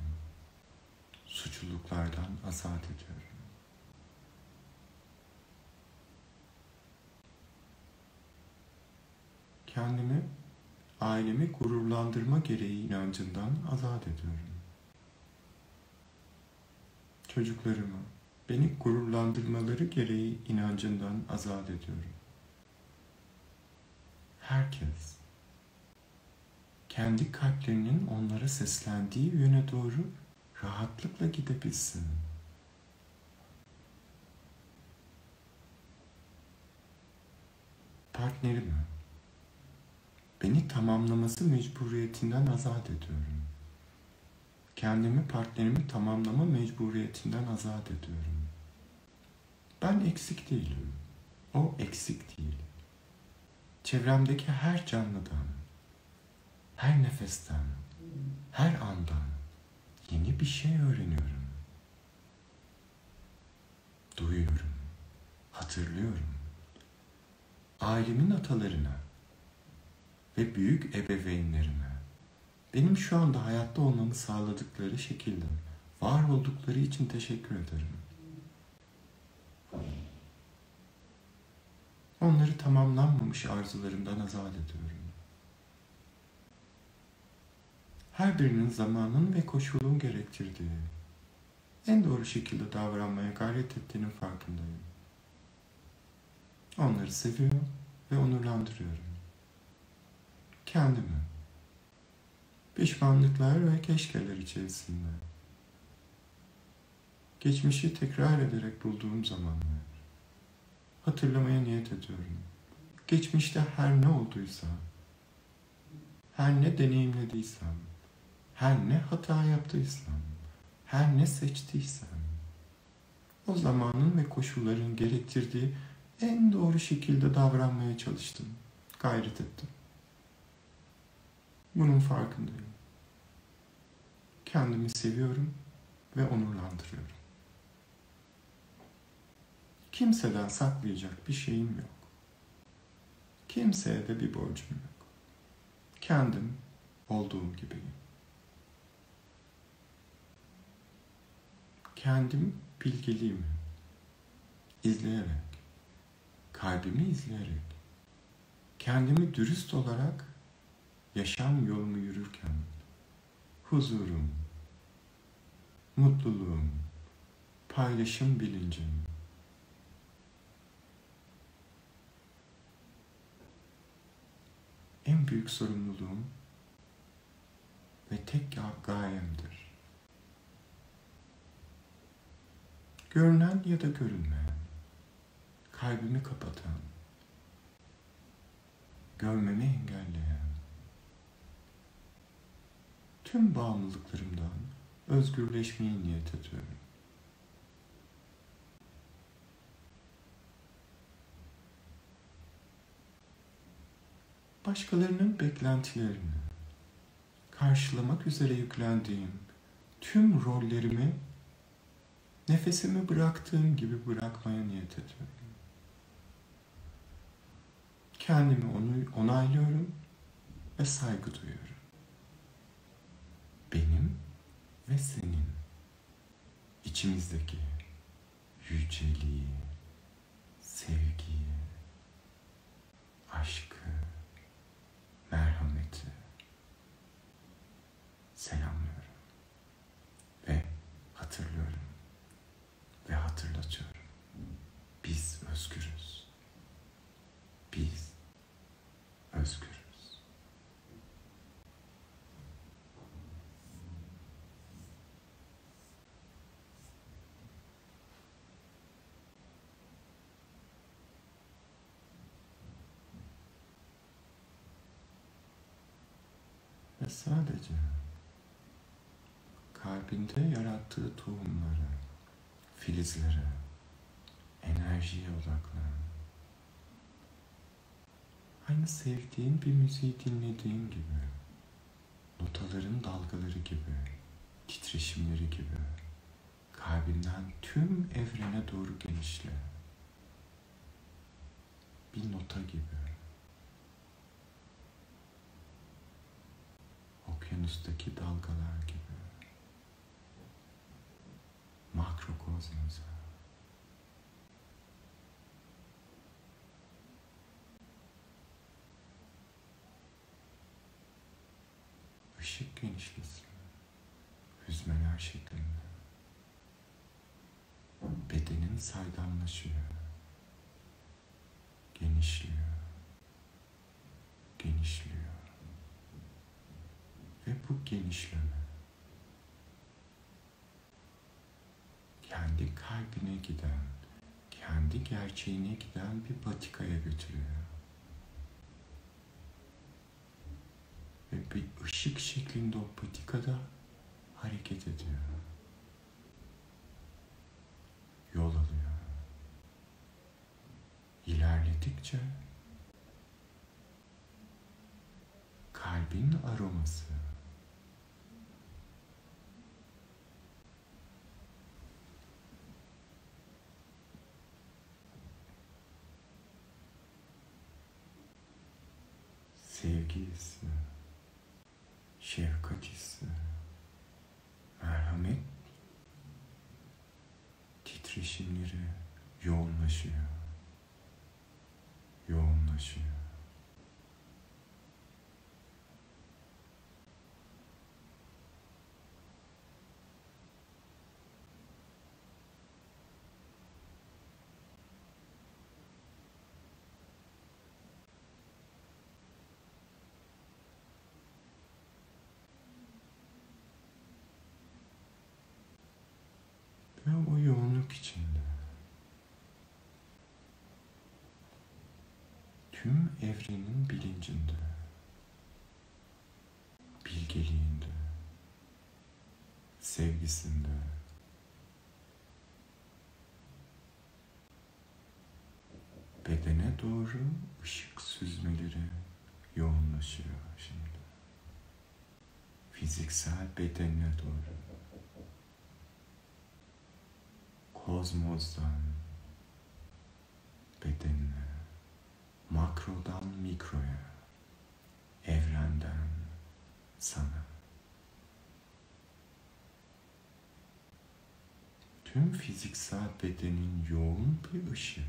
Suçluluklardan azat ediyorum. Kendimi ailemi gururlandırma gereği inancından azat ediyorum. Çocuklarımı beni gururlandırmaları gereği inancından azat ediyorum. Herkes kendi kalplerinin onlara seslendiği yöne doğru rahatlıkla gidebilsin. Partnerimi beni tamamlaması mecburiyetinden azat ediyorum. Kendimi partnerimi tamamlama mecburiyetinden azat ediyorum. Ben eksik değilim. O eksik değil. Çevremdeki her canlıdan, her nefesten, her andan yeni bir şey öğreniyorum. Duyuyorum, hatırlıyorum. Ailemin atalarına ve büyük ebeveynlerime benim şu anda hayatta olmamı sağladıkları şekilde var oldukları için teşekkür ederim. Onları tamamlanmamış arzularımdan azat ediyorum. Her birinin zamanın ve koşulun gerektirdiği, en doğru şekilde davranmaya gayret ettiğinin farkındayım. Onları seviyor ve onurlandırıyorum. Kendimi, pişmanlıklar ve keşkeler içerisinde, geçmişi tekrar ederek bulduğum zamanlar, hatırlamaya niyet ediyorum. Geçmişte her ne olduysa, her ne deneyimlediysem, her ne hata yaptıysam, her ne seçtiysem, o zamanın ve koşulların gerektirdiği en doğru şekilde davranmaya çalıştım, gayret ettim. Bunun farkındayım. Kendimi seviyorum ve onurlandırıyorum. Kimseden saklayacak bir şeyim yok. Kimseye de bir borcum yok. Kendim olduğum gibiyim. Kendim bilgiliğimi izleyerek, kalbimi izleyerek, kendimi dürüst olarak yaşam yolumu yürürken huzurum, mutluluğum, paylaşım bilincim, en büyük sorumluluğum ve tek gayemdir. Görünen ya da görünmeyen, kalbimi kapatan, görmemi engelleyen, tüm bağımlılıklarımdan özgürleşmeyi niyet ediyorum. Başkalarının beklentilerini karşılamak üzere yüklendiğim tüm rollerimi nefesimi bıraktığım gibi bırakmaya niyet ediyorum. Kendimi onu onaylıyorum ve saygı duyuyorum. Benim ve senin içimizdeki yüceliği, sevgiyi, aşkı, merhameti selamlıyorum ve hatırlıyorum ve hatırlatıyorum. Biz özgürüz. Biz özgürüz. Ve sadece kalbinde yarattığı tohumları, filizlere, enerjiye odaklan. Aynı sevdiğin bir müziği dinlediğin gibi, notaların dalgaları gibi, titreşimleri gibi, kalbinden tüm evrene doğru genişle. Bir nota gibi. Okyanustaki dalgalar gibi makrokozmosa ışık genişlesin. Hüzmeler şeklinde. Bedenin saydamlaşıyor. Genişliyor. Genişliyor. Ve bu genişleme kendi kalbine giden, kendi gerçeğine giden bir patikaya götürüyor. Ve bir ışık şeklinde o patikada hareket ediyor. Yol alıyor. İlerledikçe kalbin aroması sevgi hissi, şefkat hissi, merhamet titreşimleri yoğunlaşıyor. Yoğunlaşıyor. Ve o yoğunluk içinde tüm evrenin bilincinde, bilgeliğinde, sevgisinde, bedene doğru ışık süzmeleri yoğunlaşıyor şimdi. Fiziksel bedenine doğru. Kozmosdan bedenine, makrodan mikroya, evrenden sana. Tüm fiziksel bedenin yoğun bir ışık.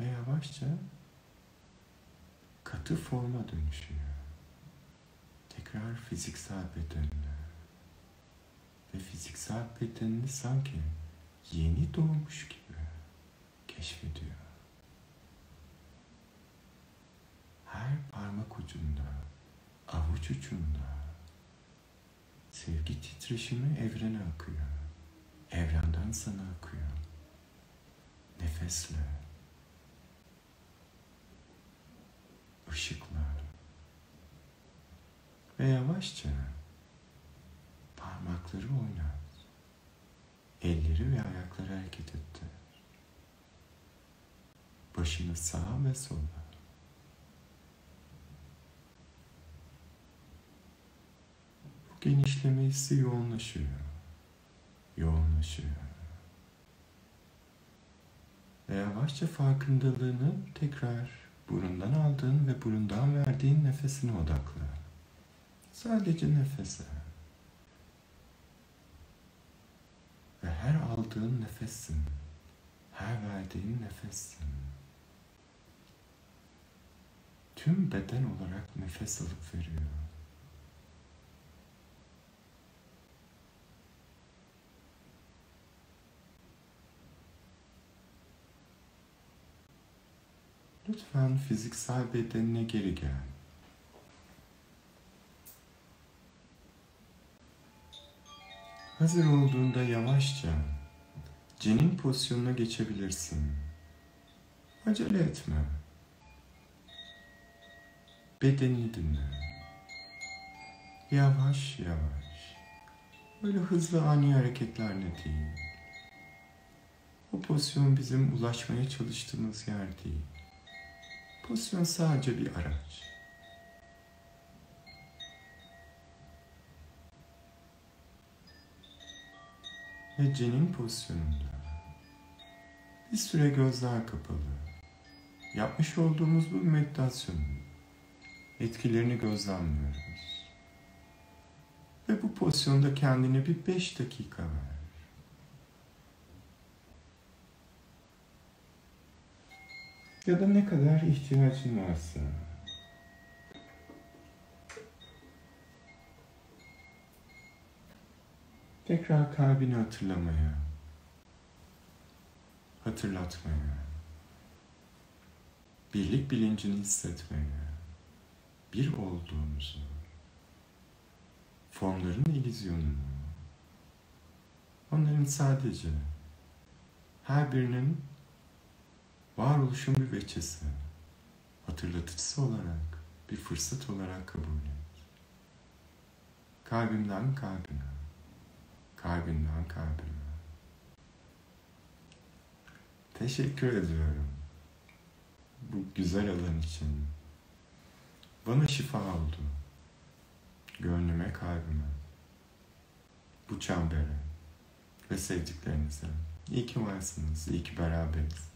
Ve yavaşça katı forma dönüşüyor. Tekrar fiziksel bedenine. Ve fiziksel bedenini sanki yeni doğmuş gibi keşfediyor. Her parmak ucunda, avuç ucunda sevgi titreşimi evrene akıyor. Evrenden sana akıyor. Nefesle, ışıkla ve yavaşça parmakları oynat. Elleri ve ayakları hareket etti. Başını sağa ve sola. Genişleme hissi yoğunlaşıyor. Yoğunlaşıyor. Ve yavaşça farkındalığını tekrar burundan aldığın ve burundan verdiğin nefesine odakla. Sadece nefese. Ve her aldığın nefessin. Her verdiğin nefessin. Tüm beden olarak nefes alıp veriyor. Lütfen fiziksel bedenine geri gel. Hazır olduğunda yavaşça cenin pozisyonuna geçebilirsin. Acele etme. Bedenini dinle. Yavaş yavaş. Böyle hızlı ani hareketlerle değil. O pozisyon bizim ulaşmaya çalıştığımız yer değil. Pozisyon sadece bir araç. Ve cenin pozisyonunda bir süre gözler kapalı. Yapmış olduğumuz bu meditasyonun etkilerini gözlemliyoruz. Ve bu pozisyonda kendine bir beş dakika ver. Ya da ne kadar ihtiyacın varsa. Tekrar kalbini hatırlamaya, hatırlatmaya, birlik bilincini hissetmeye, bir olduğumuzu, formların illüzyonunu, onların sadece her birinin varoluşun bir veçesi, hatırlatıcısı olarak, bir fırsat olarak kabul et. Kalbimden kalbime, kalbimden kalbime. Teşekkür ediyorum bu güzel alan için. Bana şifa oldu. Gönlüme, kalbime. Bu çembere ve sevdiklerinize. İyi ki varsınız, iyi ki beraberiz.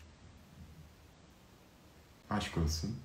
Aşk olsun.